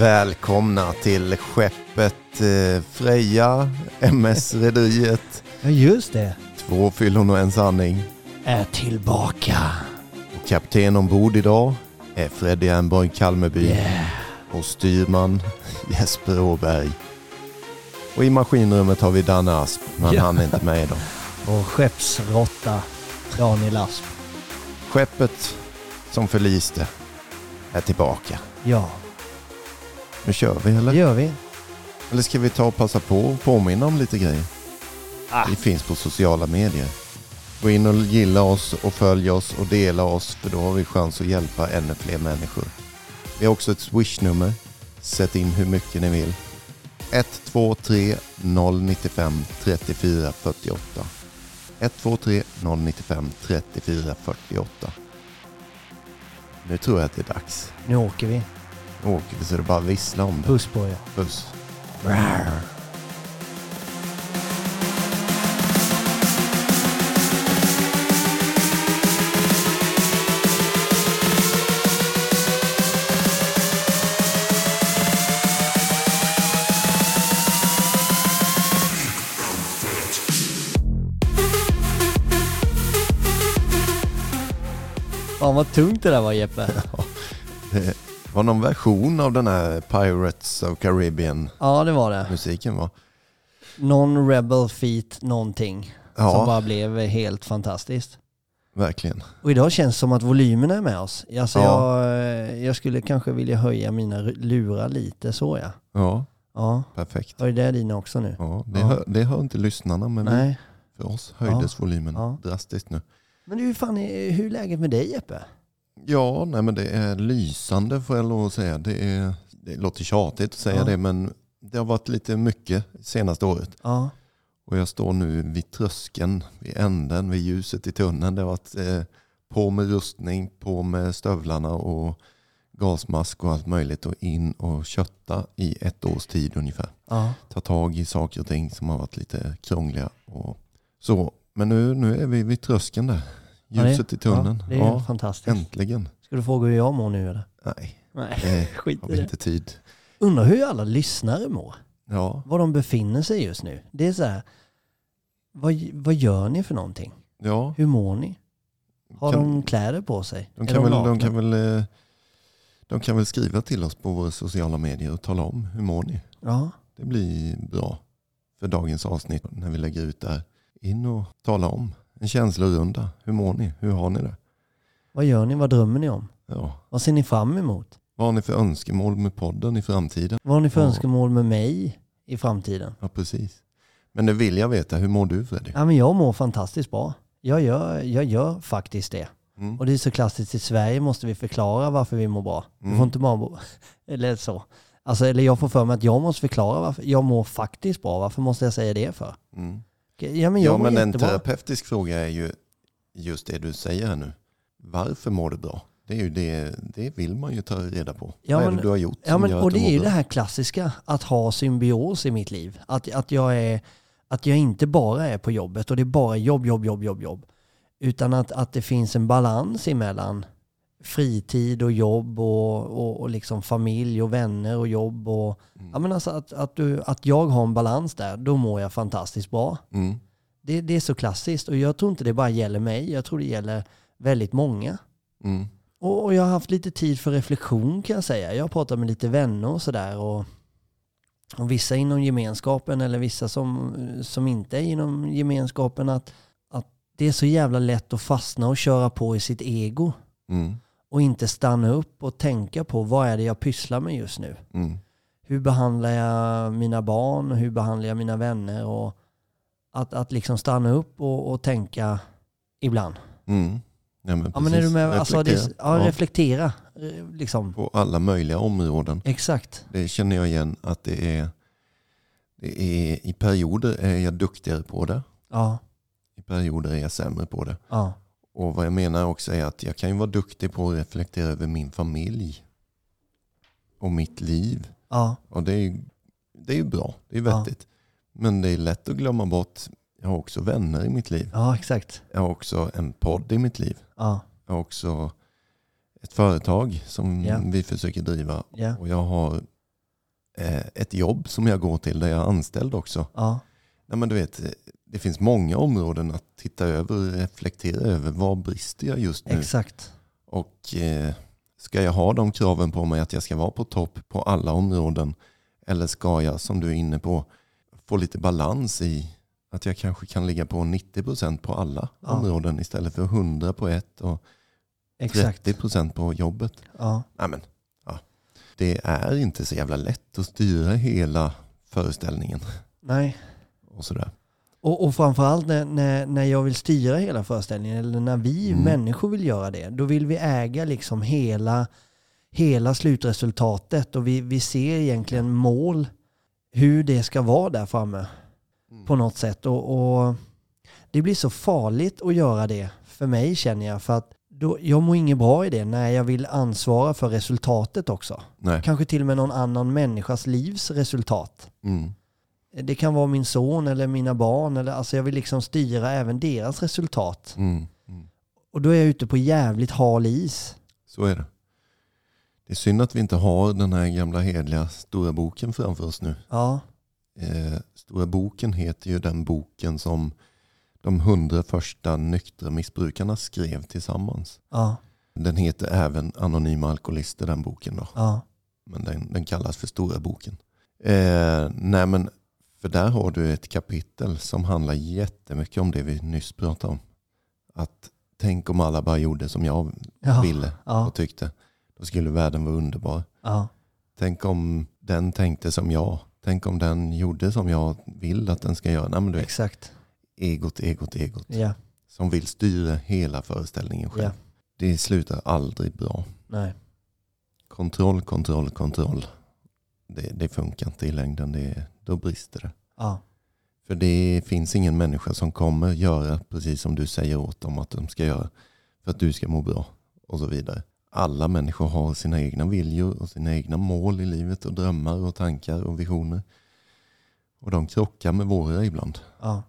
Välkomna till skeppet eh, Freja, MS-rederiet. Ja, just det. Två fyllon och en sanning. Är tillbaka. Och kapten ombord idag är Freddy Ernborg Kalmeby Yeah. och styrman Jesper Åberg. Och i maskinrummet har vi Danne Asp, men Ja. han är inte med idag. Och skeppsråtta Daniel Asp. Skeppet som förliste är tillbaka. Ja, Nu kör vi eller? det gör vi. Eller ska vi ta och passa på och påminna om lite grejer? Ah. Vi finns på sociala medier. Gå in och gilla oss och följ oss och dela oss för då har vi chans att hjälpa ännu fler människor. Vi har också ett swishnummer. Sätt in hur mycket ni vill. 123 095 34 48. 123 095 34 48. Nu tror jag att det är dags. Nu åker vi. Vi så det bara visslar om det. Puss på er. Puss. Fan vad tungt det där var Jeppe. Det var någon version av den här Pirates of Caribbean Ja, det var det. musiken va? Non-rebel feet någonting. Som Ja, bara blev helt fantastiskt. verkligen. Och idag känns det som att volymerna är med oss. Alltså Ja. jag, jag skulle kanske vilja höja mina lurar lite så ja. Ja, Ja, perfekt. höj det dina också nu. Ja, det, Ja. Hör, det hör inte lyssnarna men vi, Nej. för oss höjdes volymen Ja. drastiskt nu. Men du, fan, är- hur är läget med dig Jeppe? Ja, nej men det är lysande får jag lov att säga. Det, är, det låter tjatigt att säga Ja. det men det har varit lite mycket senaste året. Ja, Och jag står nu vid tröskeln, vid änden, vid ljuset i tunneln. Det har varit eh, på med rustning, på med stövlarna och gasmask och allt möjligt och in och kötta i ett års tid ungefär. ja. Ta tag i saker och ting som har varit lite krångliga och så. Men nu, nu är vi vid tröskeln där. Det- Ljuset i tunneln. Ja, det är Ja, fantastiskt. äntligen. Ska du fråga hur jag mår nu eller? Nej, Nej, det skit i det. inte tid. Undrar hur alla lyssnare mår. Ja, Var de befinner sig just nu. Det är så här, vad, vad gör ni för någonting? ja. Hur mår ni? Har Kan- de kläder på sig? De kan, väl, de, kan väl, eh, de kan väl skriva till oss på våra sociala medier och tala om hur mår ni. Ja, Det blir bra för dagens avsnitt när vi lägger ut där. In och tala om. En känslorunda. Hur mår ni? Hur har ni det? vad gör ni? Vad drömmer ni om? Ja. Vad ser ni fram emot? Vad har ni för önskemål med podden i framtiden? Vad har ni för Ja. önskemål med mig i framtiden? Ja, precis. Men det vill jag veta. Hur mår du Freddy? Ja, men jag mår fantastiskt bra. Jag gör, jag gör faktiskt det. Mm. Och det är så klassiskt, i Sverige måste vi förklara varför vi mår bra. Vi Mm. får inte bara må, eller så. Alltså, eller jag får för mig att jag måste förklara varför jag mår faktiskt bra. Varför måste jag säga det för? Mm. Ja men jag Ja, men en jättebra. terapeutisk fråga är ju just det du säger här nu. Varför mår du bra? Det, är ju det, det vill man ju ta reda på. Ja, Vad är men- det du har gjort Ja, men, och det är ju det här klassiska, att ha symbios i mitt liv. Att, att, jag är, att jag inte bara är på jobbet och det är bara jobb, jobb, jobb, jobb, jobb. Utan att, att det finns en balans emellan fritid och jobb och, och, och liksom familj och vänner och jobb. Och, Mm. ja, men alltså att, att, du, att jag har en balans där, då mår jag fantastiskt bra. Mm. Det, det är så klassiskt och jag tror inte det bara gäller mig, jag tror det gäller väldigt många. Mm. Och, och jag har haft lite tid för reflektion kan jag säga. Jag har pratat med lite vänner och sådär. Och, och vissa inom gemenskapen eller vissa som, som inte är inom gemenskapen. Att, att det är så jävla lätt att fastna och köra på i sitt ego. Mm. Och inte stanna upp och tänka på vad är det jag pysslar med just nu. Mm. Hur behandlar jag mina barn? Hur behandlar jag mina vänner? Och att, att liksom stanna upp och, och tänka ibland. Mm. Ja, men, Ja men är du med? Alltså, det, Reflektera. ja, Ja, reflektera. eh, Liksom. På alla möjliga områden. Exakt. Det känner jag igen att det är, det är i perioder är jag duktigare på det. Ja, I perioder är jag sämre på det. ja, Och vad jag menar också är att jag kan ju vara duktig på att reflektera över min familj. Och mitt liv. ja, Och det är ju, det är ju bra. Det är Ja. vettigt. Men det är lätt att glömma bort. Jag har också vänner i mitt liv. ja, exakt. Jag har också en podd i mitt liv. Ja, Jag har också ett företag som Ja. vi försöker driva. Ja. Och jag har eh, ett jobb som jag går till där jag är anställd också. Ja. Nej, men du vet, det finns många områden att titta över och reflektera över. Vad brister jag just nu? Exakt. Och eh, ska jag ha de kraven på mig att jag ska vara på topp på alla områden? Eller ska jag, som du är inne på, få lite balans i att jag kanske kan ligga på 90% på alla Ja. områden istället för 100 på ett och Exakt. 30% på jobbet? Ja. Nej, men, ja. Det är inte så jävla lätt att styra hela föreställningen. Nej. Och sådär. Och, och framförallt när, när, när jag vill styra hela föreställningen, eller när vi Mm. människor vill göra det, då vill vi äga liksom hela, hela slutresultatet och vi, vi ser egentligen mål, hur det ska vara där framme på något sätt. Och, och det blir så farligt att göra det för mig känner jag, för att då, jag mår inget bra i det när jag vill ansvara för resultatet också. Nej. Kanske till och med någon annan människas livs resultat. Mm. Det kan vara min son eller mina barn. Eller, alltså jag vill liksom styra även deras resultat. Mm. Mm. Och då är jag ute på jävligt hal is. Så är det. Det är synd att vi inte har den här gamla hedliga stora boken framför oss nu. Ja, Eh, stora boken heter ju den boken som de hundra första nyktra missbrukarna skrev tillsammans. ja, Den heter även Anonyma Alkoholister den boken då. ja, Men den, den kallas för Stora boken. Eh, nej men, för där har du ett kapitel som handlar jättemycket om det vi nyss pratade om. Att tänk om alla bara gjorde som jag ja, ville ja, och tyckte. Då skulle världen vara underbar. ja, Tänk om den tänkte som jag. Tänk om den gjorde som jag vill att den ska göra. Nej, men du vet, exakt. egot, egot, egot. Ja, Som vill styra hela föreställningen själv. ja, Det slutar aldrig bra. nej, Kontroll, kontroll, kontroll. Det, det funkar inte i längden. Det, då brister det. ja, För det finns ingen människa som kommer göra precis som du säger åt dem att de ska göra. För att du ska må bra och så vidare. Alla människor har sina egna viljor och sina egna mål i livet och drömmar och tankar och visioner. Och de krockar med våra ibland. ja,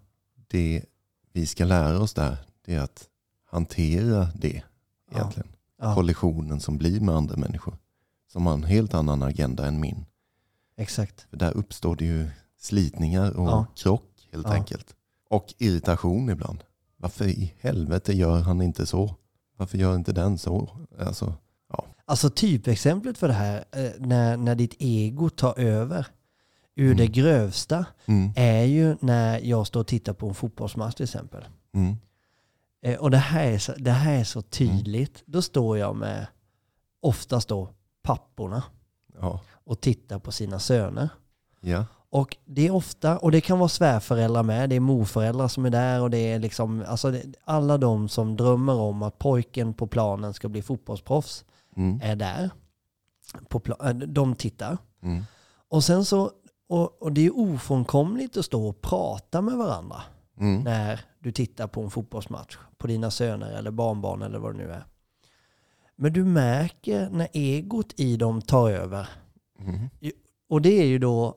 Det vi ska lära oss där det är att hantera det egentligen. ja, Kollisionen som blir med andra människor. Som har en helt annan agenda än min. Exakt. För där uppstår det ju slitningar och Ja. krock helt Ja. enkelt. Och irritation ibland. Varför i helvete gör han inte så? Varför gör inte den så? Alltså, Alltså typexemplet för det här, eh, när, när ditt ego tar över ur Mm. det grövsta, mm, är ju när jag står och tittar på en fotbollsmatch till exempel. mm, Eh, Och det här är så, det här är så tydligt. Då står jag med, oftast då, papporna ja, och tittar på sina söner. ja, Och det är ofta, och det kan vara svärföräldrar med, det är morföräldrar som är där och det är liksom, alltså det, alla de som drömmer om att pojken på planen ska bli fotbollsproffs mm, är där. På äh, de tittar. mm, Och sen så, och, och det är ofrånkomligt att stå och prata med varandra mm, när du tittar på en fotbollsmatch på dina söner eller barnbarn eller vad det nu är. Men du märker när egot i dem tar över. Mm, Och det är ju då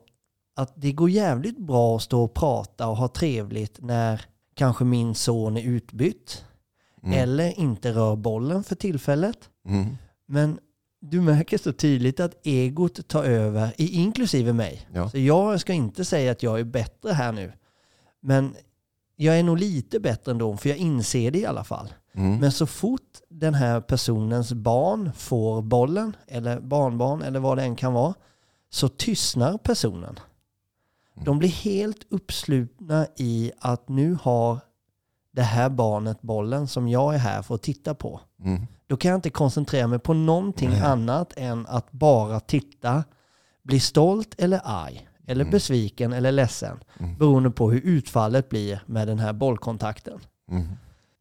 att det går jävligt bra att stå och prata och ha trevligt när kanske min son är utbytt mm, eller inte rör bollen för tillfället. mm, Men du märker så tydligt att egot tar över, inklusive mig. ja, Så jag ska inte säga att jag är bättre här nu. Men jag är nog lite bättre ändå, för jag inser det i alla fall. Mm, Men så fort den här personens barn får bollen, eller barnbarn, eller vad det än kan vara, så tystnar personen. De blir helt uppslutna i att nu har det här barnet bollen som jag är här för att titta på. mm, Då kan jag inte koncentrera mig på någonting Nej. annat än att bara titta, bli stolt eller arg, eller Mm. besviken eller ledsen, Mm. beroende på hur utfallet blir med den här bollkontakten. mm,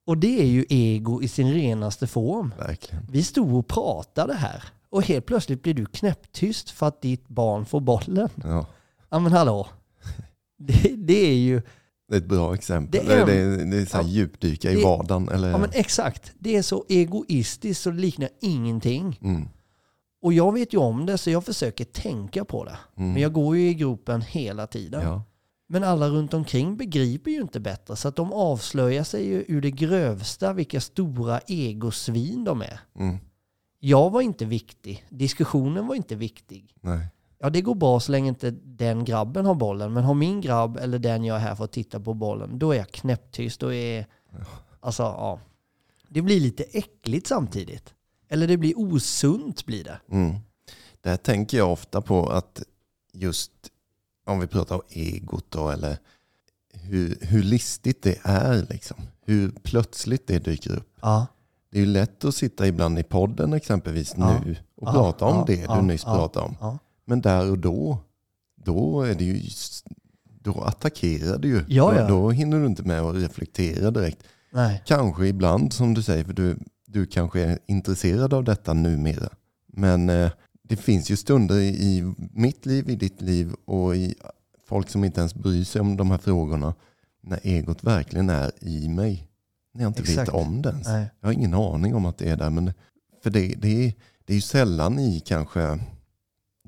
Och det är ju ego i sin renaste form. verkligen. Vi stod och pratade här och helt plötsligt blir du knäpptyst för att ditt barn får bollen. Ja, Ja men hallå. Det, det är ju, det är ett bra exempel. Det är det är, det är så här Ja. djupdyka i Det- vardagen. Eller, ja men exakt, det är så egoistiskt så det liknar ingenting. mm, Och jag vet ju om det så jag försöker tänka på det. mm, Men jag går ju i gropen hela tiden. ja, Men alla runt omkring begriper ju inte bättre så att de avslöjar sig ju ur det grövsta vilka stora egosvin de är. mm, Jag var inte viktig. Diskussionen var inte viktig. Nej. Ja, det går bra så länge inte den grabben har bollen. Men har min grabb eller den jag är här för att titta på bollen, då är jag knäpptyst. Då är, alltså, ja. Det blir lite äckligt samtidigt. Eller det blir osunt blir det. Mm. Där tänker jag ofta på att just om vi pratar om egot då, eller hur, hur listigt det är. Liksom. Hur plötsligt det dyker upp. Ja, Det är ju lätt att sitta ibland i podden exempelvis Ja. nu och Ja, prata om det du nyss pratade om. Men där och då, då är det ju då attackerar du ju. Ja. Då, då hinner du inte med att reflektera direkt. Nej. Kanske ibland som du säger, för du, du kanske är intresserad av detta numera. Men eh, det finns ju stunder i, mitt liv, i ditt liv och i folk som inte ens bryr sig om de här frågorna. När egot verkligen är i mig. När jag inte Exakt. vet om det ens. Nej. Jag har ingen aning om att det är där. Men för det, det, är, det är ju sällan i kanske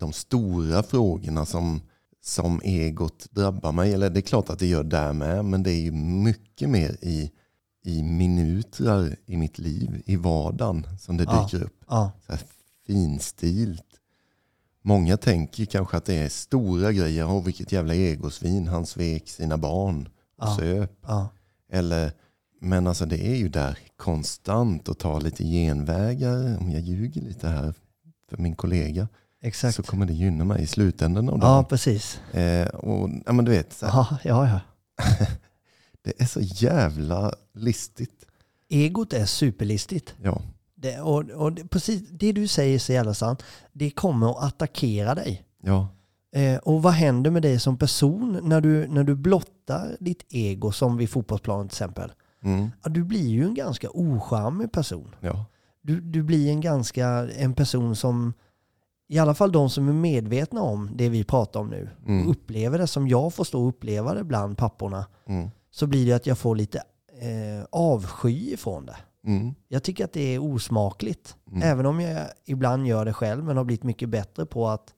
de stora frågorna som, som egot drabbar mig. Eller det är klart att det gör där med. Men det är ju mycket mer i, i minuter i mitt liv, i vardagen, som det Ja. dyker upp. Ja, Så här finstilt. Många tänker kanske att det är stora grejer. Åh, vilket jävla egosvin. Han svek sina barn Ja. söp. ja, Eller, men alltså det är ju där konstant att ta lite genvägar. Om jag ljuger lite här för min kollega exakt. så kommer det gynna mig i slutändan av Ja, precis. Eh, och, ja, men du vet, så Ja, ja, ja. det är så jävla listigt. Egot är superlistigt. Ja, Det, och, och det, precis det du säger är så jävla sant. Det kommer att attackera dig. ja, Eh, och vad händer med dig som person när du, när du blottar ditt ego som vid fotbollsplanen till exempel? mm, Ja, du blir ju en ganska ocharmig person. ja, Du, du blir en ganska en person som, i alla fall de som är medvetna om det vi pratar om nu, Mm. och upplever det som jag får stå och uppleva det bland papporna, mm, så blir det att jag får lite eh, avsky ifrån det. Mm, Jag tycker att det är osmakligt. Mm. Även om jag ibland gör det själv men har blivit mycket bättre på att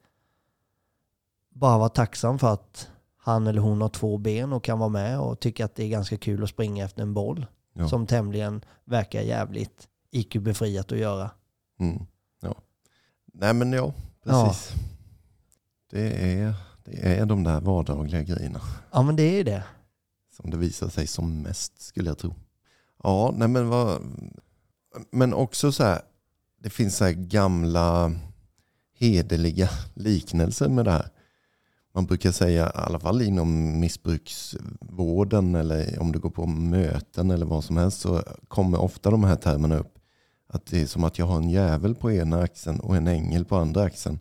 bara vara tacksam för att han eller hon har två ben och kan vara med och tycker att det är ganska kul att springa efter en boll. ja, Som tämligen verkar jävligt IQ-befriat att göra. mm, ja. Nej men ja, Ja. precis. Det, är, det är de där vardagliga grejerna. Ja men det är ju det. Som det visar sig som mest skulle jag tro. Ja, nej men vad... Men också så här, det finns så här gamla hederliga liknelser med det här. Man brukar säga, i alla fall inom missbruksvården eller om du går på möten eller vad som helst så kommer ofta de här termerna upp. Att det är som att jag har en jävel på ena axeln och en ängel på andra axeln.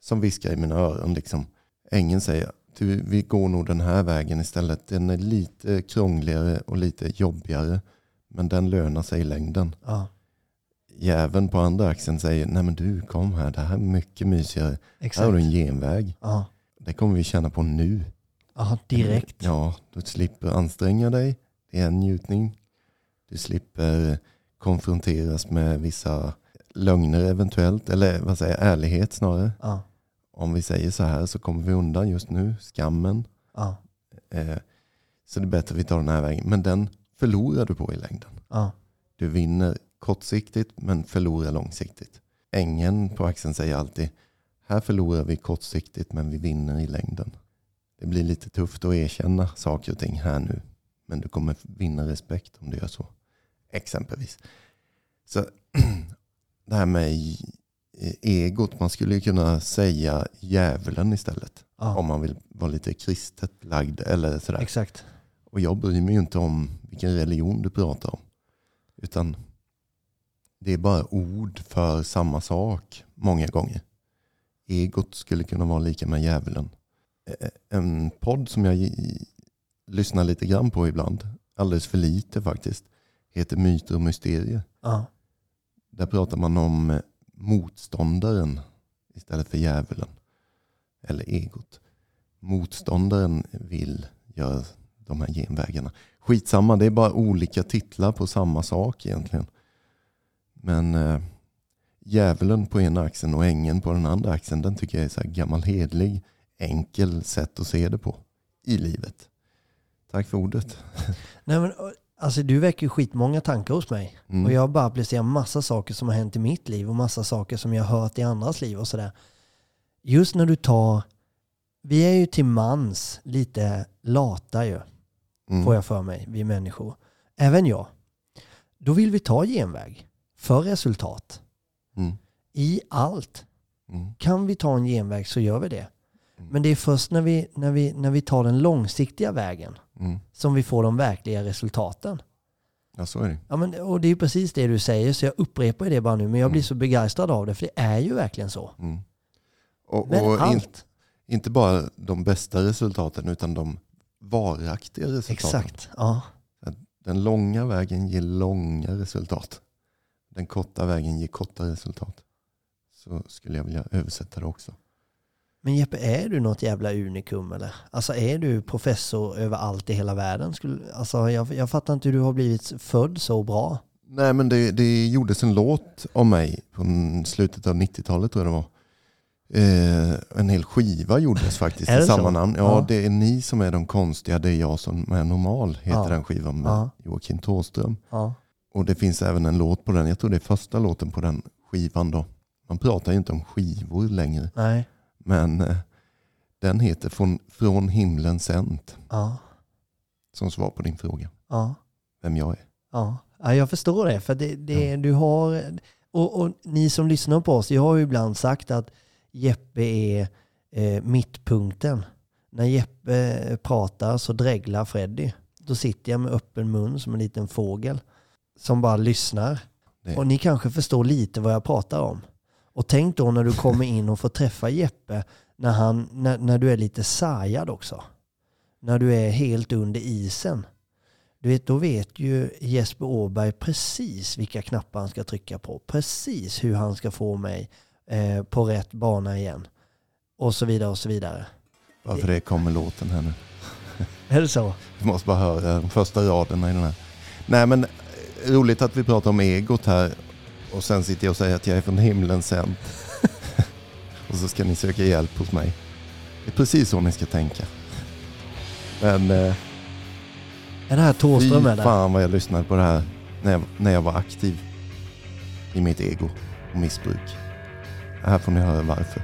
Som viskar i mina öron. Liksom. Ängeln säger, du, vi går nog den här vägen istället. Den är lite krångligare och lite jobbigare. Men den lönar sig i längden. Ja, Jäveln på andra axeln säger, nej men du kom här, det här är mycket mysigare. Här har exakt. du en genväg. Ja, Det kommer vi känna på nu. ja direkt. Ja, du slipper anstränga dig. Det är en njutning. Du slipper konfronteras med vissa lögner eventuellt. Eller vad säger jag, ärlighet snarare. Ja, Om vi säger så här så kommer vi undan just nu. Skammen. ja, Eh, så det är bättre att vi tar den här vägen. Men den förlorar du på i längden. ja, Du vinner kortsiktigt men förlorar långsiktigt. Ängen på axeln säger alltid här förlorar vi kortsiktigt men vi vinner i längden. Det blir lite tufft att erkänna saker och ting här nu. Men du kommer vinna respekt om du gör så. Exempelvis. Så det här med egot, man skulle kunna säga djävulen istället. Om ja. man vill vara lite kristet lagd eller sådär. Exakt. Och jag bryr mig ju inte om vilken religion du pratar om. Utan det är bara ord för samma sak många gånger. Egot skulle kunna vara lika med djävulen. Eh, En podd som jag lyssnar lite grann på ibland, alldeles för lite faktiskt, heter Myter och mysterier. Ja, Där pratar man om eh, motståndaren istället för djävulen. Eller egot. Motståndaren vill göra de här genvägarna. Skitsamma, det är bara olika titlar på samma sak egentligen. Men eh, djävulen på ena axeln och ängeln på den andra axeln, den tycker jag är så här gammal hedlig, enkel sätt att se det på i livet. Tack för ordet. Nej, men, Alltså du väcker skitmånga tankar hos mig. Mm. Och jag bara applicerar massa saker som har hänt i mitt liv och massa saker som jag har hört i andras liv och sådär. Just när du tar, vi är ju till mans lite lata ju, Mm. får jag för mig, vi människor. Även jag. Då vill vi ta genväg för resultat. Mm. I allt. Mm. Kan vi ta en genväg så gör vi det. Mm. Men det är först när vi, när vi, när vi tar den långsiktiga vägen Mm. som vi får de verkliga resultaten. Ja, så är det. Ja, men, och det är precis det du säger, så jag upprepar det bara nu, men jag blir Mm. så begeistrad av det, för det är ju verkligen så. Mm. Och, Men och in, allt, inte bara de bästa resultaten utan de varaktiga resultaten. exakt. Ja. Den långa vägen ger långa resultat. Den korta vägen ger korta resultat. Så skulle jag vilja översätta det också. Men Jeppe, är du något jävla unikum eller? Alltså är du professor över allt i hela världen? Skulle, alltså, jag, jag fattar inte hur du har blivit född så bra. Nej men det, det gjordes en låt om mig på slutet av 90-talet tror jag det var. Eh, en hel skiva gjordes faktiskt i samma så? namn. Ja, Ja. det är ni som är de konstiga, det är jag som är normal, heter Ja. den skivan med Ja. Joakim Thåström. Ja. Och det finns även en låt på den, jag tror det är första låten på den skivan då. Man pratar ju inte om skivor längre, Nej. men eh, den heter Från, Från himlen sänt, Ja. som svar på din fråga, Ja. vem jag är. Ja, ja jag förstår det. För det, det du har, och, och ni som lyssnar på oss, jag har ju ibland sagt att Jeppe är eh, mittpunkten. När Jeppe pratar så dreglar Freddy. Då sitter jag med öppen mun som en liten fågel som bara lyssnar. Det- Och ni kanske förstår lite vad jag pratar om. Och tänk då när du kommer in och får träffa Jeppe när, han, när, när du är lite sargad också. När du är helt under isen. Du vet, då vet ju Jesper Åberg precis vilka knappar han ska trycka på. Precis hur han ska få mig eh, på rätt bana igen. Och så vidare och så vidare. Varför det kommer låten här nu. Är det så? Vi måste bara höra de första raderna i den här. Nej men eh, roligt att vi pratar om egot här. Och sen sitter jag och säger att jag är från himlen sänd. och så ska ni söka hjälp hos mig. Det är precis så ni ska tänka. Men eh, Är det här Thåström där? fan vad jag lyssnade på det här när jag, när jag var aktiv i mitt ego och missbruk. Här får ni höra varför.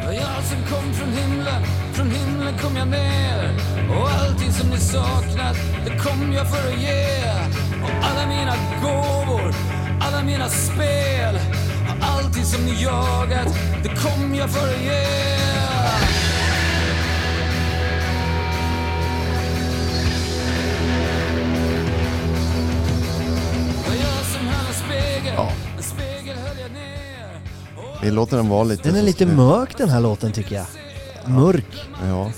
Det var jag som kom från himlen, från himlen kom jag ner. Och allting som ni saknat, det kom jag för att ge. Och alla mina gåvor, alla mina spel Och allting som ni jagat, det kom jag för att ge. Vi låter den vara lite... Den är lite mörk den här låten tycker jag. Mörk. Ja.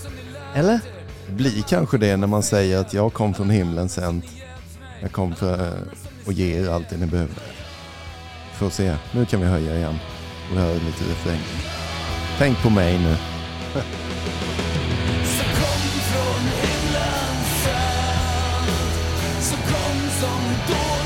Eller? Det blir kanske det när man säger att jag kom från himlen sent. Jag kom för att ge er allt det ni behöver. Får se, nu kan vi höja igen och höra lite refräng. Tänk på mig nu. Som kom från himlen sänd Som kom som dåligt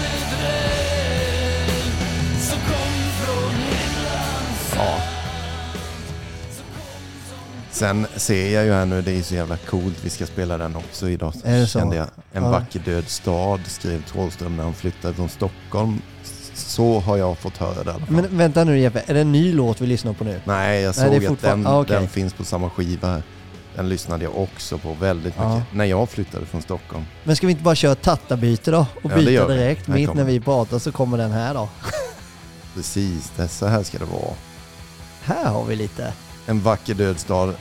Sen ser jag ju här nu, det är så jävla coolt, vi ska spela den också idag. Är det så? Kände jag. En Ja. vacker död stad skrev Thåström när han flyttade från Stockholm. Så har jag fått höra det i alla fall. Men vänta nu Jeppe, är det en ny låt vi lyssnar på nu? Nej, jag Nej, såg att fortfarande- den, ah, okej. den finns på samma skiva här. Den lyssnade jag också på väldigt Ja. mycket när jag flyttade från Stockholm. Men ska vi inte bara köra tattabyte då? Och Ja, byta direkt mitt när vi pratar så kommer den här då. Precis, det, så här ska det vara. Här har vi lite. En vacker död stad.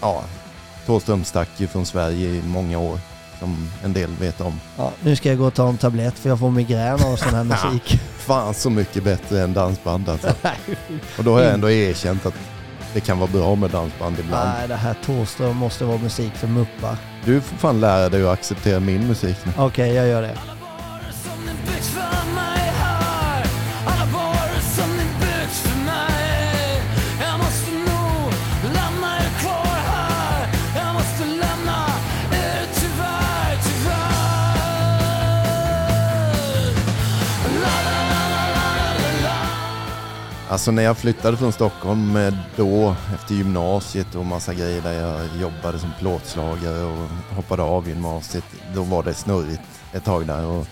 Ja, Thåström stack ju från Sverige i många år, som en del vet om. Ja, nu ska jag gå och ta en tablett för jag får migrän av sån här musik. Fan så mycket bättre än dansband alltså. Och då har jag ändå erkänt att det kan vara bra med dansband ibland. Nej, det här Thåström måste vara musik för muppar. Du får fan lära dig att acceptera min musik nu. Okej, jag gör det. Alltså när jag flyttade från Stockholm då efter gymnasiet och massa grejer där jag jobbade som plåtslagare och hoppade av gymnasiet. Då var det snurrigt ett tag där. Och,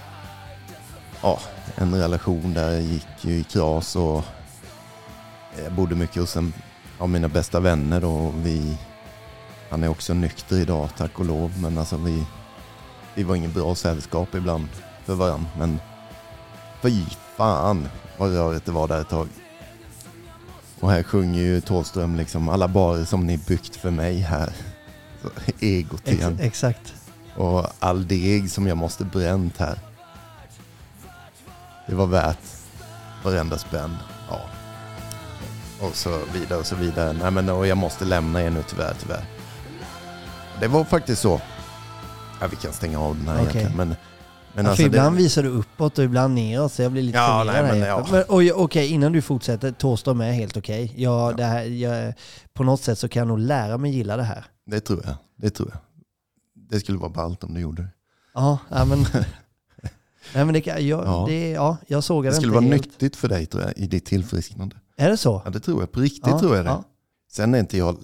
ja, en relation där gick ju i kras och jag bodde mycket hos en av mina bästa vänner då. Och vi, han är också nykter idag tack och lov. Men alltså vi, vi var ingen bra sällskap ibland för varandra. Men fy fan vad rörigt det var där ett tag. Och här sjunger ju Thåström liksom alla barer som ni byggt för mig här. Så, egot Ex igen. exakt. Och all deg som jag måste bränt här. Det var värt varenda spänn. Ja. Och så vidare och så vidare. Nej men och jag måste lämna er nu tyvärr, tyvärr. Det var faktiskt så. Ja, vi kan stänga av den här Okej. egentligen. Men, men ja, alltså för ibland det, visar du uppåt och ibland neråt så jag blir lite Ja, nej, men ja. Men, Okej, innan du fortsätter, Thåström är helt okej. Ja, Ja. Det här, jag, på något sätt så kan jag nog lära mig gilla det här. det tror jag. Det tror jag. Det skulle vara ballt om du gjorde det. Ja, ja men... nej men det jag, Ja. Det, ja, jag såg Det det skulle vara helt. nyttigt för dig tror jag, i ditt tillfrisknande. Är det så? Ja, det tror jag. På riktigt tror jag det. Sen är inte jag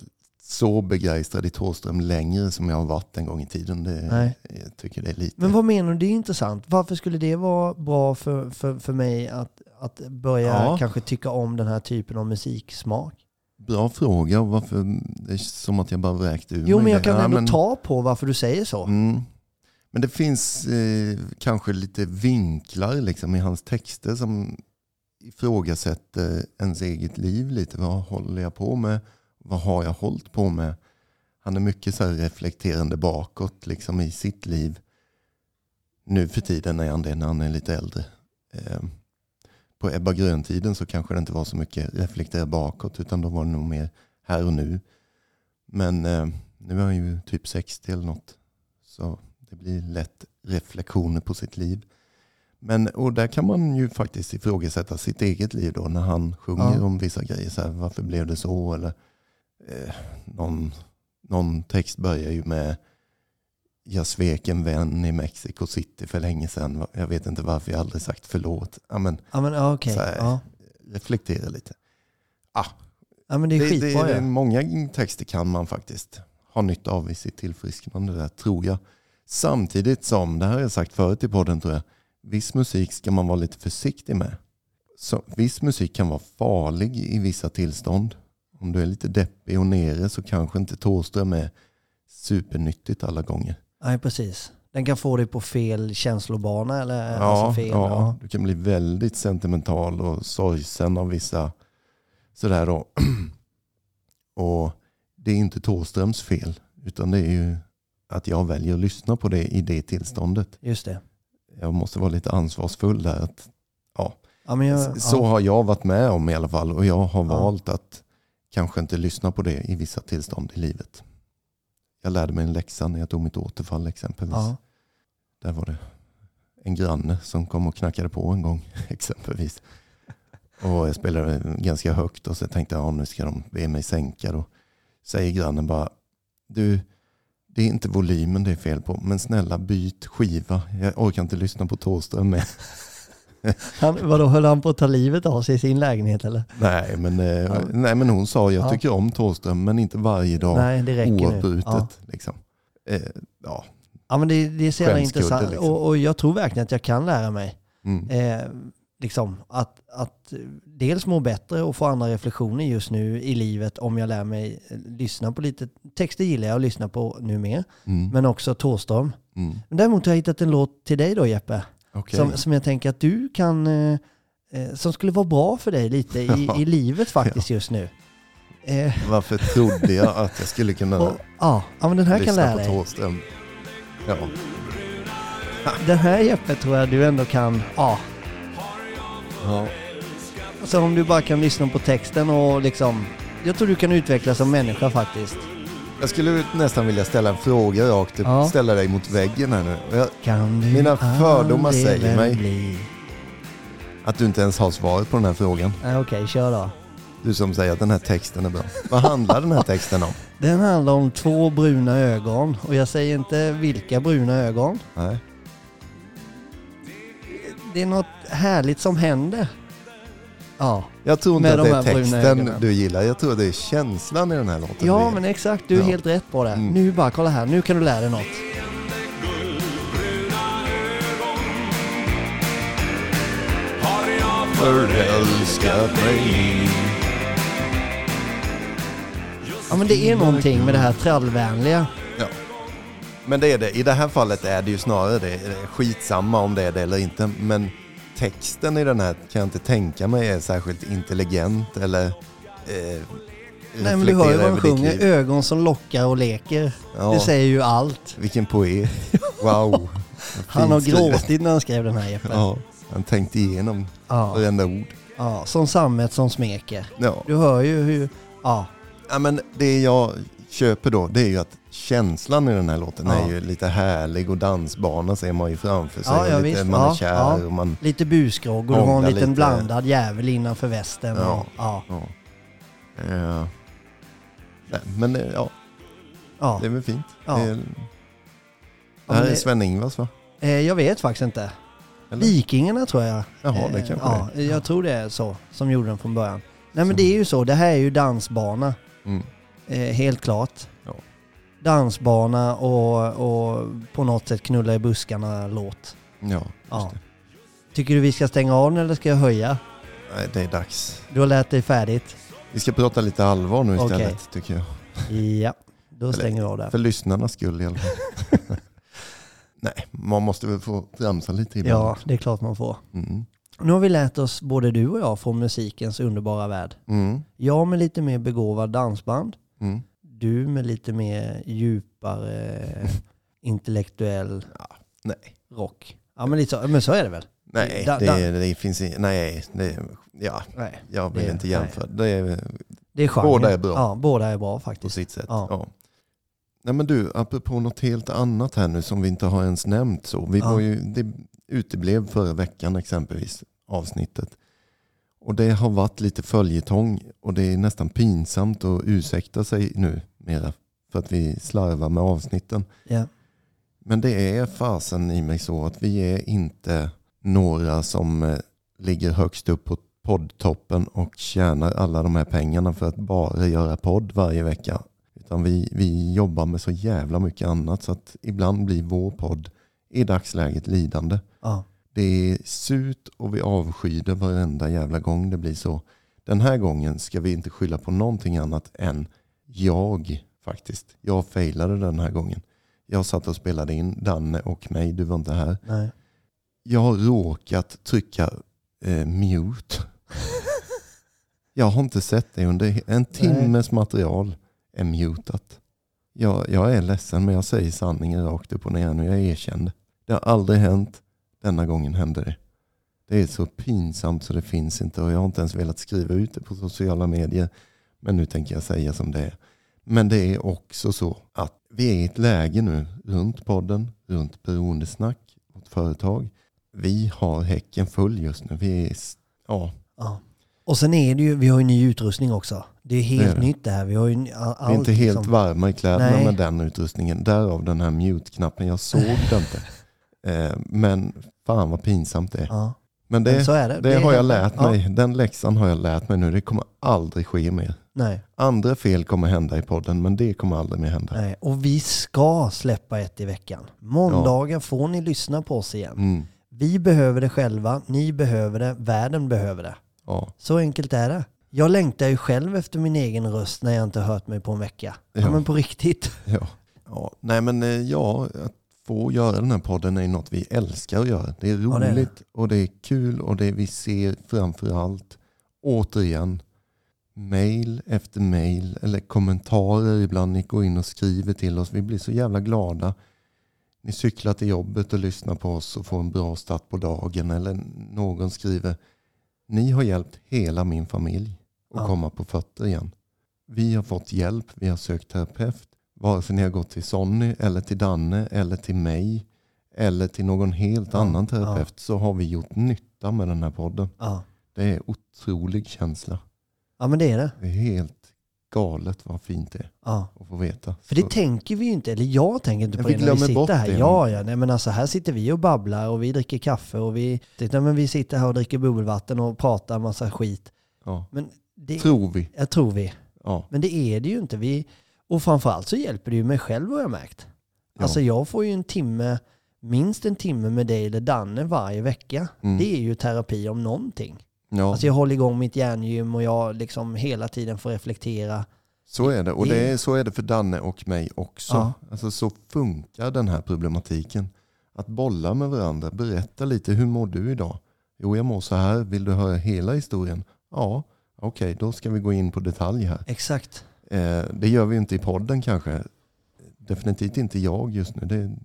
så begeistrad i Thåström längre som jag har varit en gång i tiden. Det, Nej. Jag tycker det är lite... Men vad menar du? Det är intressant. Varför skulle det vara bra för, för, för mig att, att börja Ja. kanske tycka om den här typen av musiksmak? Bra fråga. Varför, det är som att jag bara vräkte ur Jo, mig men jag det. kan Ja, ändå men- ta på varför du säger så. Mm. Men det finns eh, kanske lite vinklar liksom, i hans texter som ifrågasätter ens eget liv lite. Vad håller jag på med? Vad har jag hållit på med? Han är mycket så här reflekterande bakåt liksom, i sitt liv. Nu för tiden är han det när han är lite äldre. Eh, på Ebba Grön-tiden så kanske det inte var så mycket reflektera bakåt utan då var det nog mer här och nu. Men eh, nu är han ju typ 60 eller något. Så det blir lätt reflektioner på sitt liv. Men, och där kan man ju faktiskt ifrågasätta sitt eget liv då när han sjunger Ja. om vissa grejer. Så här, varför blev det så? Eller, eh, någon, någon text börjar ju med jag svek en vän i Mexico City för länge sedan. Jag vet inte varför jag aldrig sagt förlåt. Ja, men, Ja, men ja, okej. Så här, Ja. reflektera lite. ja, men det är Det, det, skitbra det, många texter kan man faktiskt ha nytta av i sitt tillfrisknande där, tror jag. Samtidigt som, det här har jag sagt förut i podden tror jag, viss musik ska man vara lite försiktig med. Så, viss musik kan vara farlig i vissa tillstånd. Om du är lite deppig och nere så kanske inte Thåström är supernyttigt alla gånger. Nej, precis. Den kan få dig på fel känslobana eller Ja, alltså fel. ja, Ja. du kan bli väldigt sentimental och sorgsen av vissa sådär då. Och det är inte Thåströms fel, utan det är ju att jag väljer att lyssna på det i det tillståndet. Just det. Jag måste vara lite ansvarsfull där. Att, ja. Ja, jag, Så ja. har jag varit med om i alla fall och jag har valt att kanske inte lyssna på det i vissa tillstånd i livet. Jag lärde mig en läxa när jag tog mitt återfall exempelvis. Ja. Där var det en granne som kom och knackade på en gång exempelvis. Och jag spelade ganska högt och så tänkte jag, ja, nu ska de be mig sänka. Då säger grannen bara, du, det är inte volymen det är fel på, men snälla byt skiva. Jag orkar inte lyssna på Thåström med. Han, vadå, höll han på att ta livet av sig i sin lägenhet eller? Nej men, eh, Ja. nej, men hon sa, jag Ja. tycker om Thåström, men inte varje dag. Nej, det räcker oavbrutet. Ja. Liksom. Eh, ja. ja, men det, det är så jävla intressant. liksom. Och, och jag tror verkligen att jag kan lära mig. Mm. Eh, liksom att, att dels må bättre och få andra reflektioner just nu i livet om jag lär mig eh, lyssna på lite. Texter gillar jag att lyssna på nu mer, Mm. men också Thåström. Mm. Däremot har jag hittat en låt till dig då Jeppe, Okej. som, som jag tänker att du kan, eh, eh, som skulle vara bra för dig lite i, Ja. i livet faktiskt just nu. Eh, Varför trodde jag att jag skulle kunna och, ja, ja, men den här kan lära dig. Ja. Den här Jeppe tror jag du ändå kan, ja. ja. Så om du bara kan lyssna på texten och liksom, jag tror du kan utvecklas som människa faktiskt. Jag skulle nästan vilja ställa en fråga rakt Ja. ställa dig mot väggen här nu. Jag, Mina fördomar säger mig- Bli... att du inte ens har svaret på den här frågan. Nej, Okej, kör då. Du som säger att den här texten är bra. Vad handlar den här texten om? Den handlar om två bruna ögon och jag säger inte vilka bruna ögon. Nej. Det är något härligt som händer. Ja, Jag tror inte Med att det de är här bruna texten ögonen. du gillar. Jag tror det är känslan i den här låten. ja är. men exakt. Du är Ja. helt rätt på det. Mm. Nu bara, kolla här. Nu kan du lära dig något. Förälskat mig. Ja men det är någonting med det här trallvänliga. Ja. Men det är det. I det här fallet är det ju snarare det. skitsamma om det är det eller inte. Men texten i den här kan jag inte tänka mig är särskilt intelligent eller eh, Nej men du hör ju vad ditt sjunger. liv. Ögon som lockar och leker. Ja, Det säger ju allt. Vilken poet. Wow. Han har gråtit när han skrev den här Jeppe. Ja, han tänkte igenom Ja. varenda ord. ja. Som sammet som smeker. Ja. Du hör ju hur... Ja. ja, men det jag köper då det är ju att känslan i den här låten Ja. är ju lite härlig och dansbana ser man ju framför sig. Ja, ja, lite, visst. man är kär och man... Lite busgrogg och du har en liten lite. blandad jävel innanför västen. Ja. Och, ja. Ja. Eh, nej, men eh, ja, Ja. det är väl fint. Ja. Det, är, det här är Sven-Ingvars va? Eh, jag vet faktiskt inte. Eller? Vikingarna tror jag. Jaha, det kanske ja, det. Jag tror det är så som gjorde den från början. Nej men det är ju så. Det här är ju dansbana. Mm. Helt klart. Dansbana och, och på något sätt knulla i buskarna-låt. Ja, just Ja. Tycker du vi ska stänga av den eller ska jag höja? Nej, det är dags. Du har lärt dig färdigt? Vi ska prata lite allvar nu istället Okej. tycker jag. Ja, då stänger vi av där. För lyssnarnas skull i alla fall. Nej, man måste väl få tramsa lite ibland. Ja, det är klart man får. Mm. Nu har vi lärt oss, både du och jag, från musikens underbara värld. Mm. Jag med lite mer begåvad dansband. Mm. Du med lite mer djupare intellektuell Nej, rock. Ja men, lite så, men så är det väl? nej, Da- det, da- det finns i, nej, det, ja, Nej. jag vill Det- inte jämföra. Det är Det är genre. Båda är bra. Ja, båda är bra på faktiskt. sitt sätt. Ja. Ja. Nej men du, apropå något helt annat här nu som vi inte har ens nämnt så. Vi Ja. var ju, det uteblev förra veckan exempelvis, avsnittet. Och det har varit lite följetong och det är nästan pinsamt att ursäkta sig nu mera för att vi slarvar med avsnitten. Ja. Men det är fasen i mig så att vi är inte några som eh, ligger högst upp på poddtoppen och tjänar alla de här pengarna för att bara göra podd varje vecka. Utan vi, vi jobbar med så jävla mycket annat så att ibland blir vår podd i dagsläget lidande. Ja. Det är surt och vi avskyr det varenda jävla gång det blir så. Den här gången ska vi inte skylla på någonting annat än jag faktiskt. Jag failade den här gången. Jag satt och spelade in Danne och mig, du var inte här. Nej. Jag har råkat trycka eh, mute. Jag har inte sett det under en timmes material är mutat. Jag, jag är ledsen men jag säger sanningen rakt upp och ner nu. Jag erkände. Det har aldrig hänt. Denna gången hände det. Det är så pinsamt så det finns inte och jag har inte ens velat skriva ut det på sociala medier. Men nu tänker jag säga som det är. Men det är också så att vi är i ett läge nu runt podden, runt beroendesnack, vårt företag. Vi har häcken full just nu. Vi är, ja, Ja. Och sen är det ju, vi har ju ny utrustning också. Det är helt Det är det. nytt det här. Vi har ju all, vi är inte helt liksom- varma i kläderna Nej. med den utrustningen. Därav den här mute-knappen. Jag såg det inte. Eh, men fan vad pinsamt det är. Ja. Men Men det, så är det. det är har jag lärt ja. mig. Den läxan har jag lärt mig nu. Det kommer aldrig ske mer. Nej, Andra fel kommer hända i podden men det kommer aldrig mer hända. nej. Och vi ska släppa ett i veckan. Måndagar får ni lyssna på oss igen. Mm, Vi behöver det själva, ni behöver det, världen behöver det. ja, Så enkelt är det. Jag längtar ju själv efter min egen röst när jag inte hört mig på en vecka. Ja, Ja. men på riktigt. ja. ja. Nej men eh, ja, få göra den här podden är något vi älskar att göra. Det är Ja, det är roligt det. och det är kul och det vi ser framför allt återigen mail efter mail eller kommentarer ibland. Ni går in och skriver till oss. Vi blir så jävla glada. Ni cyklar till jobbet och lyssnar på oss och får en bra start på dagen. Eller någon skriver Ni har hjälpt hela min familj att Ja. komma på fötter igen. Vi har fått hjälp. Vi har sökt terapeut. Vare sig ni har gått till Sonny eller till Danne eller till mig eller till någon helt Ja, annan terapeut så har vi gjort nytta med den här podden. Ja. Det är otrolig känsla. ja, men det är det. Det är helt galet vad fint det är Ja. att få veta. För det Så- tänker vi ju inte, eller jag tänker inte på vi det när vi sitter här. det. Ja, ja, nej men alltså här sitter vi och babblar och vi dricker kaffe och vi, nej, men vi sitter här och dricker bubbelvatten och pratar massa skit. ja. Men det, Tror vi. jag tror vi. Ja. Men det är det ju inte. Vi, och framförallt så hjälper det ju mig själv har jag märkt. Ja. Alltså jag får ju en timme, minst en timme med dig eller Danne varje vecka. Mm. Det är ju terapi om någonting. ja. Alltså jag håller igång mitt hjärngym och jag liksom hela tiden får reflektera. Så är det. Och Det- är, så är det för Danne och mig också. Ja. Alltså, så funkar den här problematiken. Att bolla med varandra. Berätta lite, hur mår du idag? Jo, jag mår så här. Vill du höra hela historien? Ja, okej, då ska vi gå in på detalj här. Exakt. Eh, det gör vi inte i podden kanske. Definitivt inte jag just nu. Det, en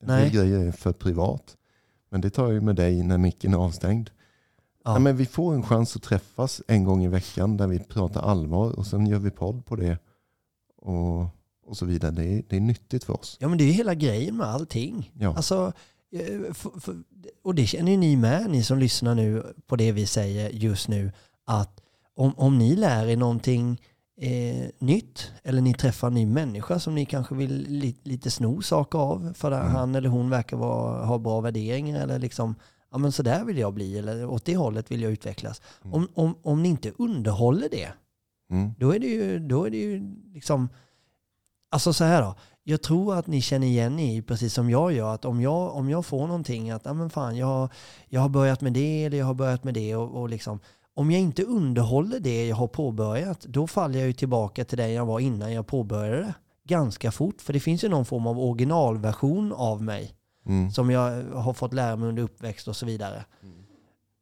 Nej. grejer är för privat. Men det tar jag ju med dig när micken är avstängd. Ja. Ja. men vi får en chans att träffas en gång i veckan där vi pratar allvar och sen gör vi podd på det. Och, och så vidare. Det är, det är nyttigt för oss. Ja men det är ju hela grejen med allting. Ja. Alltså, eh, för, för, och det känner ju ni med, ni som lyssnar nu på det vi säger just nu, att om, om ni lär er någonting eh, nytt eller ni träffar en ny människa som ni kanske vill li, lite sno saker av för att Mm. han eller hon verkar vara, ha bra värderingar eller liksom ja men så där vill jag bli eller åt det hållet vill jag utvecklas. Mm. Om, om, om ni inte underhåller det, Mm. då är det ju, då är det ju liksom, alltså så här då. Jag tror att ni känner igen er precis som jag gör. Att om jag, om jag får någonting att, ja men fan, jag, jag har börjat med det eller jag har börjat med det och, och liksom, om jag inte underhåller det jag har påbörjat, då faller jag ju tillbaka till det jag var innan jag påbörjade det. Ganska fort, för det finns ju någon form av originalversion av mig Mm. som jag har fått lära mig under uppväxt och så vidare.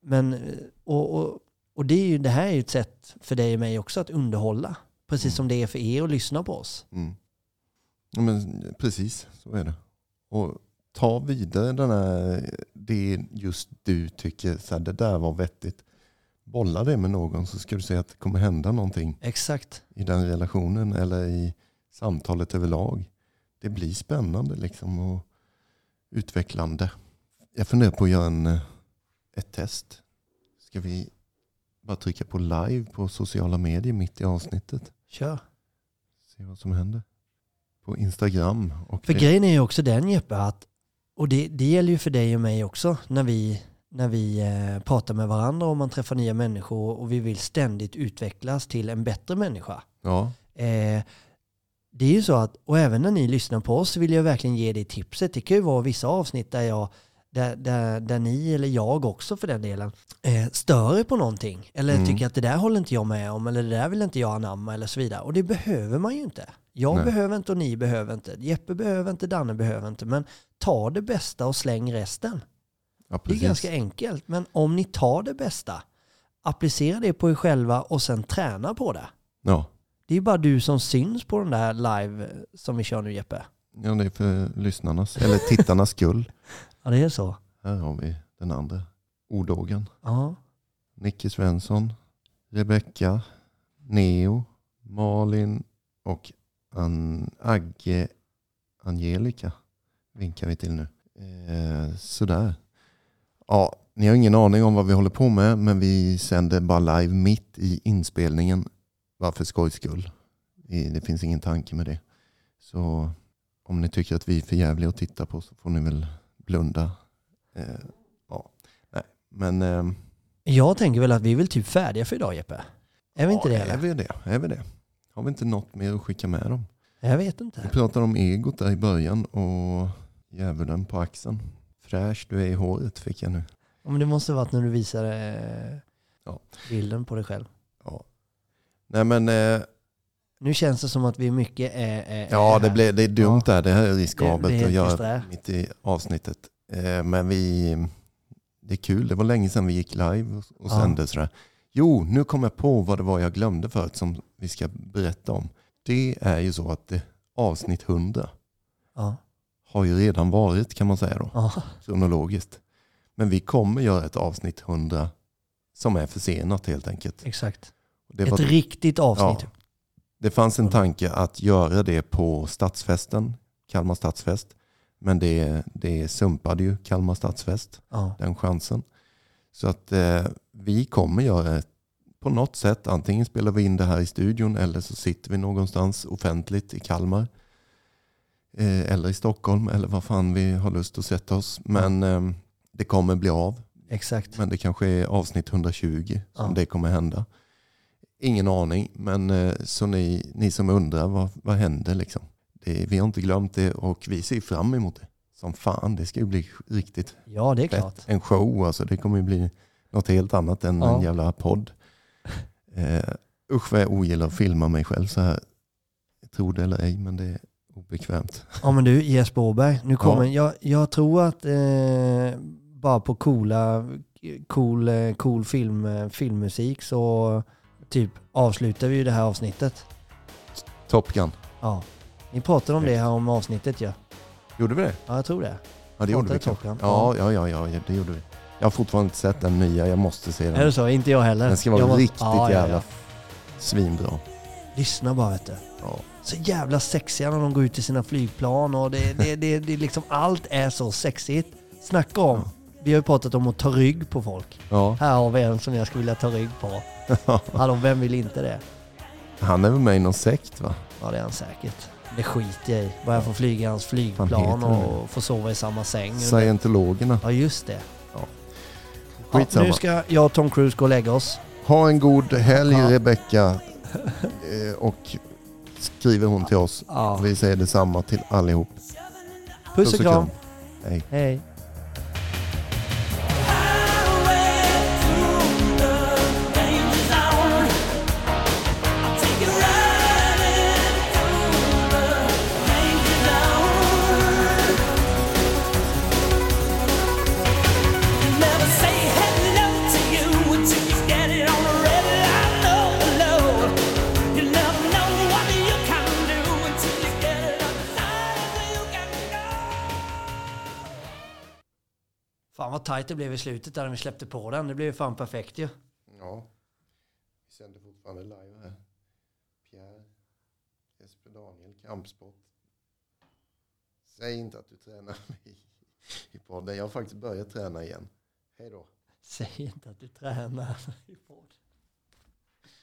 Men, eh, och, och, och det, är ju, det här är ju ett sätt för dig och mig också att underhålla. Precis Mm. som det är för er att lyssna på oss. Mm. Ja, men precis, så är det. Och ta vidare den här, det just du tycker, så här, det där var vettigt. Bolla det med någon så ska du se att det kommer hända någonting Exakt. i den relationen eller i samtalet överlag. Det blir spännande liksom och utvecklande. Jag funderar på att göra en, eh, ett test. Ska vi bara trycka på live på sociala medier mitt i avsnittet? Kör. Se vad som händer. På Instagram. Och För det- grejen är ju också den Jeppe, att, och det, det gäller ju för dig och mig också när vi, när vi eh, pratar med varandra och man träffar nya människor och vi vill ständigt utvecklas till en bättre människa. Ja, Eh, det är ju så att, och även när ni lyssnar på oss så vill jag verkligen ge det tipset. Det kan ju vara vissa avsnitt där jag, där, där, där ni eller jag också för den delen, eh, stör er på någonting. Eller Mm. tycker att det där håller inte jag med om eller det där vill inte jag anamma eller så vidare. Och det behöver man ju inte. Jag Nej. behöver inte och ni behöver inte. Jeppe behöver inte, Danne behöver inte. Men ta det bästa och släng resten. Ja Det är ganska enkelt. Men om ni tar det bästa, applicera det på er själva och sen träna på det. Ja. Det är bara du som syns på den där live som vi kör nu Jeppe. ja, det är för lyssnarnas, eller tittarnas skull. Ja, det är så. Här har vi den andra odågen. Ja, Nicke Svensson, Rebecka, Neo, Malin och An Agge Angelica vinkar vi till nu. Eh, sådär. Ja, ni har ingen aning om vad vi håller på med men vi sänder bara live mitt i inspelningen. Bara för skojs skull. Det det finns ingen tanke med det. Så om ni tycker att vi är för jävliga att titta på så får ni väl blunda. Eh, ja, nej. Men ehm, jag tänker väl att vi är väl typ färdiga för idag Jeppe. Är vi inte ja, det? Är Eller? vi det? Är vi det? Har vi inte något mer att skicka med dem? Jag vet Vi inte. pratade om egot där i början och djävulen på axeln. Fräsch du är i håret fick jag nu. Ja, Men det måste varit när du visade eh, Ja. bilden på dig själv. Ja. Nej men eh, Nu känns det som att vi mycket är... är ja är det, blev, det är dumt Ja. där. Det här är Det- riskabelt det är att göra mitt i avsnittet. Eh, men vi, det är kul. Det var länge sedan vi gick live och, och Ja. sände sådär. Jo, nu kom jag på vad det var jag glömde förut som vi ska berätta om. Det är ju så att det, avsnitt 100 Ja. Har ju redan varit kan man säga då. Kronologiskt. Men vi kommer göra ett avsnitt 100 som är försenat helt enkelt. Exakt. Det, Ett var, riktigt avsnitt. Ja. det fanns en tanke att göra det på stadsfesten, Kalmar stadsfest. Men det, det sumpade ju Kalmar stadsfest, Ja. den chansen. Så att eh, vi kommer göra på något sätt, antingen spelar vi in det här i studion eller så sitter vi någonstans offentligt i Kalmar. Eh, eller i Stockholm eller vad fan vi har lust att sätta oss. Men eh, det kommer bli av. Exakt. Men det kanske är avsnitt 120 som Ja. det kommer hända. Ingen aning, men eh, så ni, ni som undrar vad, vad händer liksom. Det, vi har inte glömt det och vi ser fram emot det. Som fan, det ska ju bli riktigt Ja, det är klart. fett. En show alltså, det kommer ju bli något helt annat än Ja. en jävla podd. Eh, usch vad jag ogillar att filma mig själv så här. Jag tror det eller ej, men det är obekvämt. Ja men du Jesper Åberg, nu kommer jag, jag tror att eh, bara på coola, cool, eh, cool film, eh, filmmusik så typ avslutar vi ju det här avsnittet. Top Gun. Ja. Ni pratade om det här om avsnittet ja. Gjorde vi det? Ja jag tror det. Ja, det gjorde vi. Top. Gun? Ja, ja, ja, ja, det gjorde vi. Jag har fortfarande inte sett den nya, jag måste se Är den. det så? Inte jag heller. Den ska vara jag riktigt Ja, ja, jävla ja. svinbra. Lyssna bara vet du. Ja. Så jävla sexiga när de går ut i sina flygplan och det, det, det, det liksom allt är så sexigt. Snacka om. Vi har ju pratat om att ta rygg på folk. Ja. Här har vi en som jag skulle vilja ta rygg på. Hallå, vem vill inte det? Han är väl med i någon sekt va? Ja, det är han säkert. Det skiter jag i. Bara jag får flyga i hans flygplan och få sova i samma säng. Scientologerna. Ja, just det. Ja. Ja, Skitsamma. nu ska jag och Tom Cruise gå och lägga oss. Ha en god helg Ja. Rebecka. Eh, Och skriver hon till oss. Ja. Vi säger detsamma till allihop. Puss och kram. Hej. Hej. Det blev i slutet där när vi släppte på den. Det blev ju fan perfekt ju. Ja. Vi sänder fortfarande live här. Pierre, Jesper Daniel, kampsport. Säg inte att du tränar i, i podden. Jag har faktiskt börjat träna igen. Hej då. Säg inte att du tränar i podd.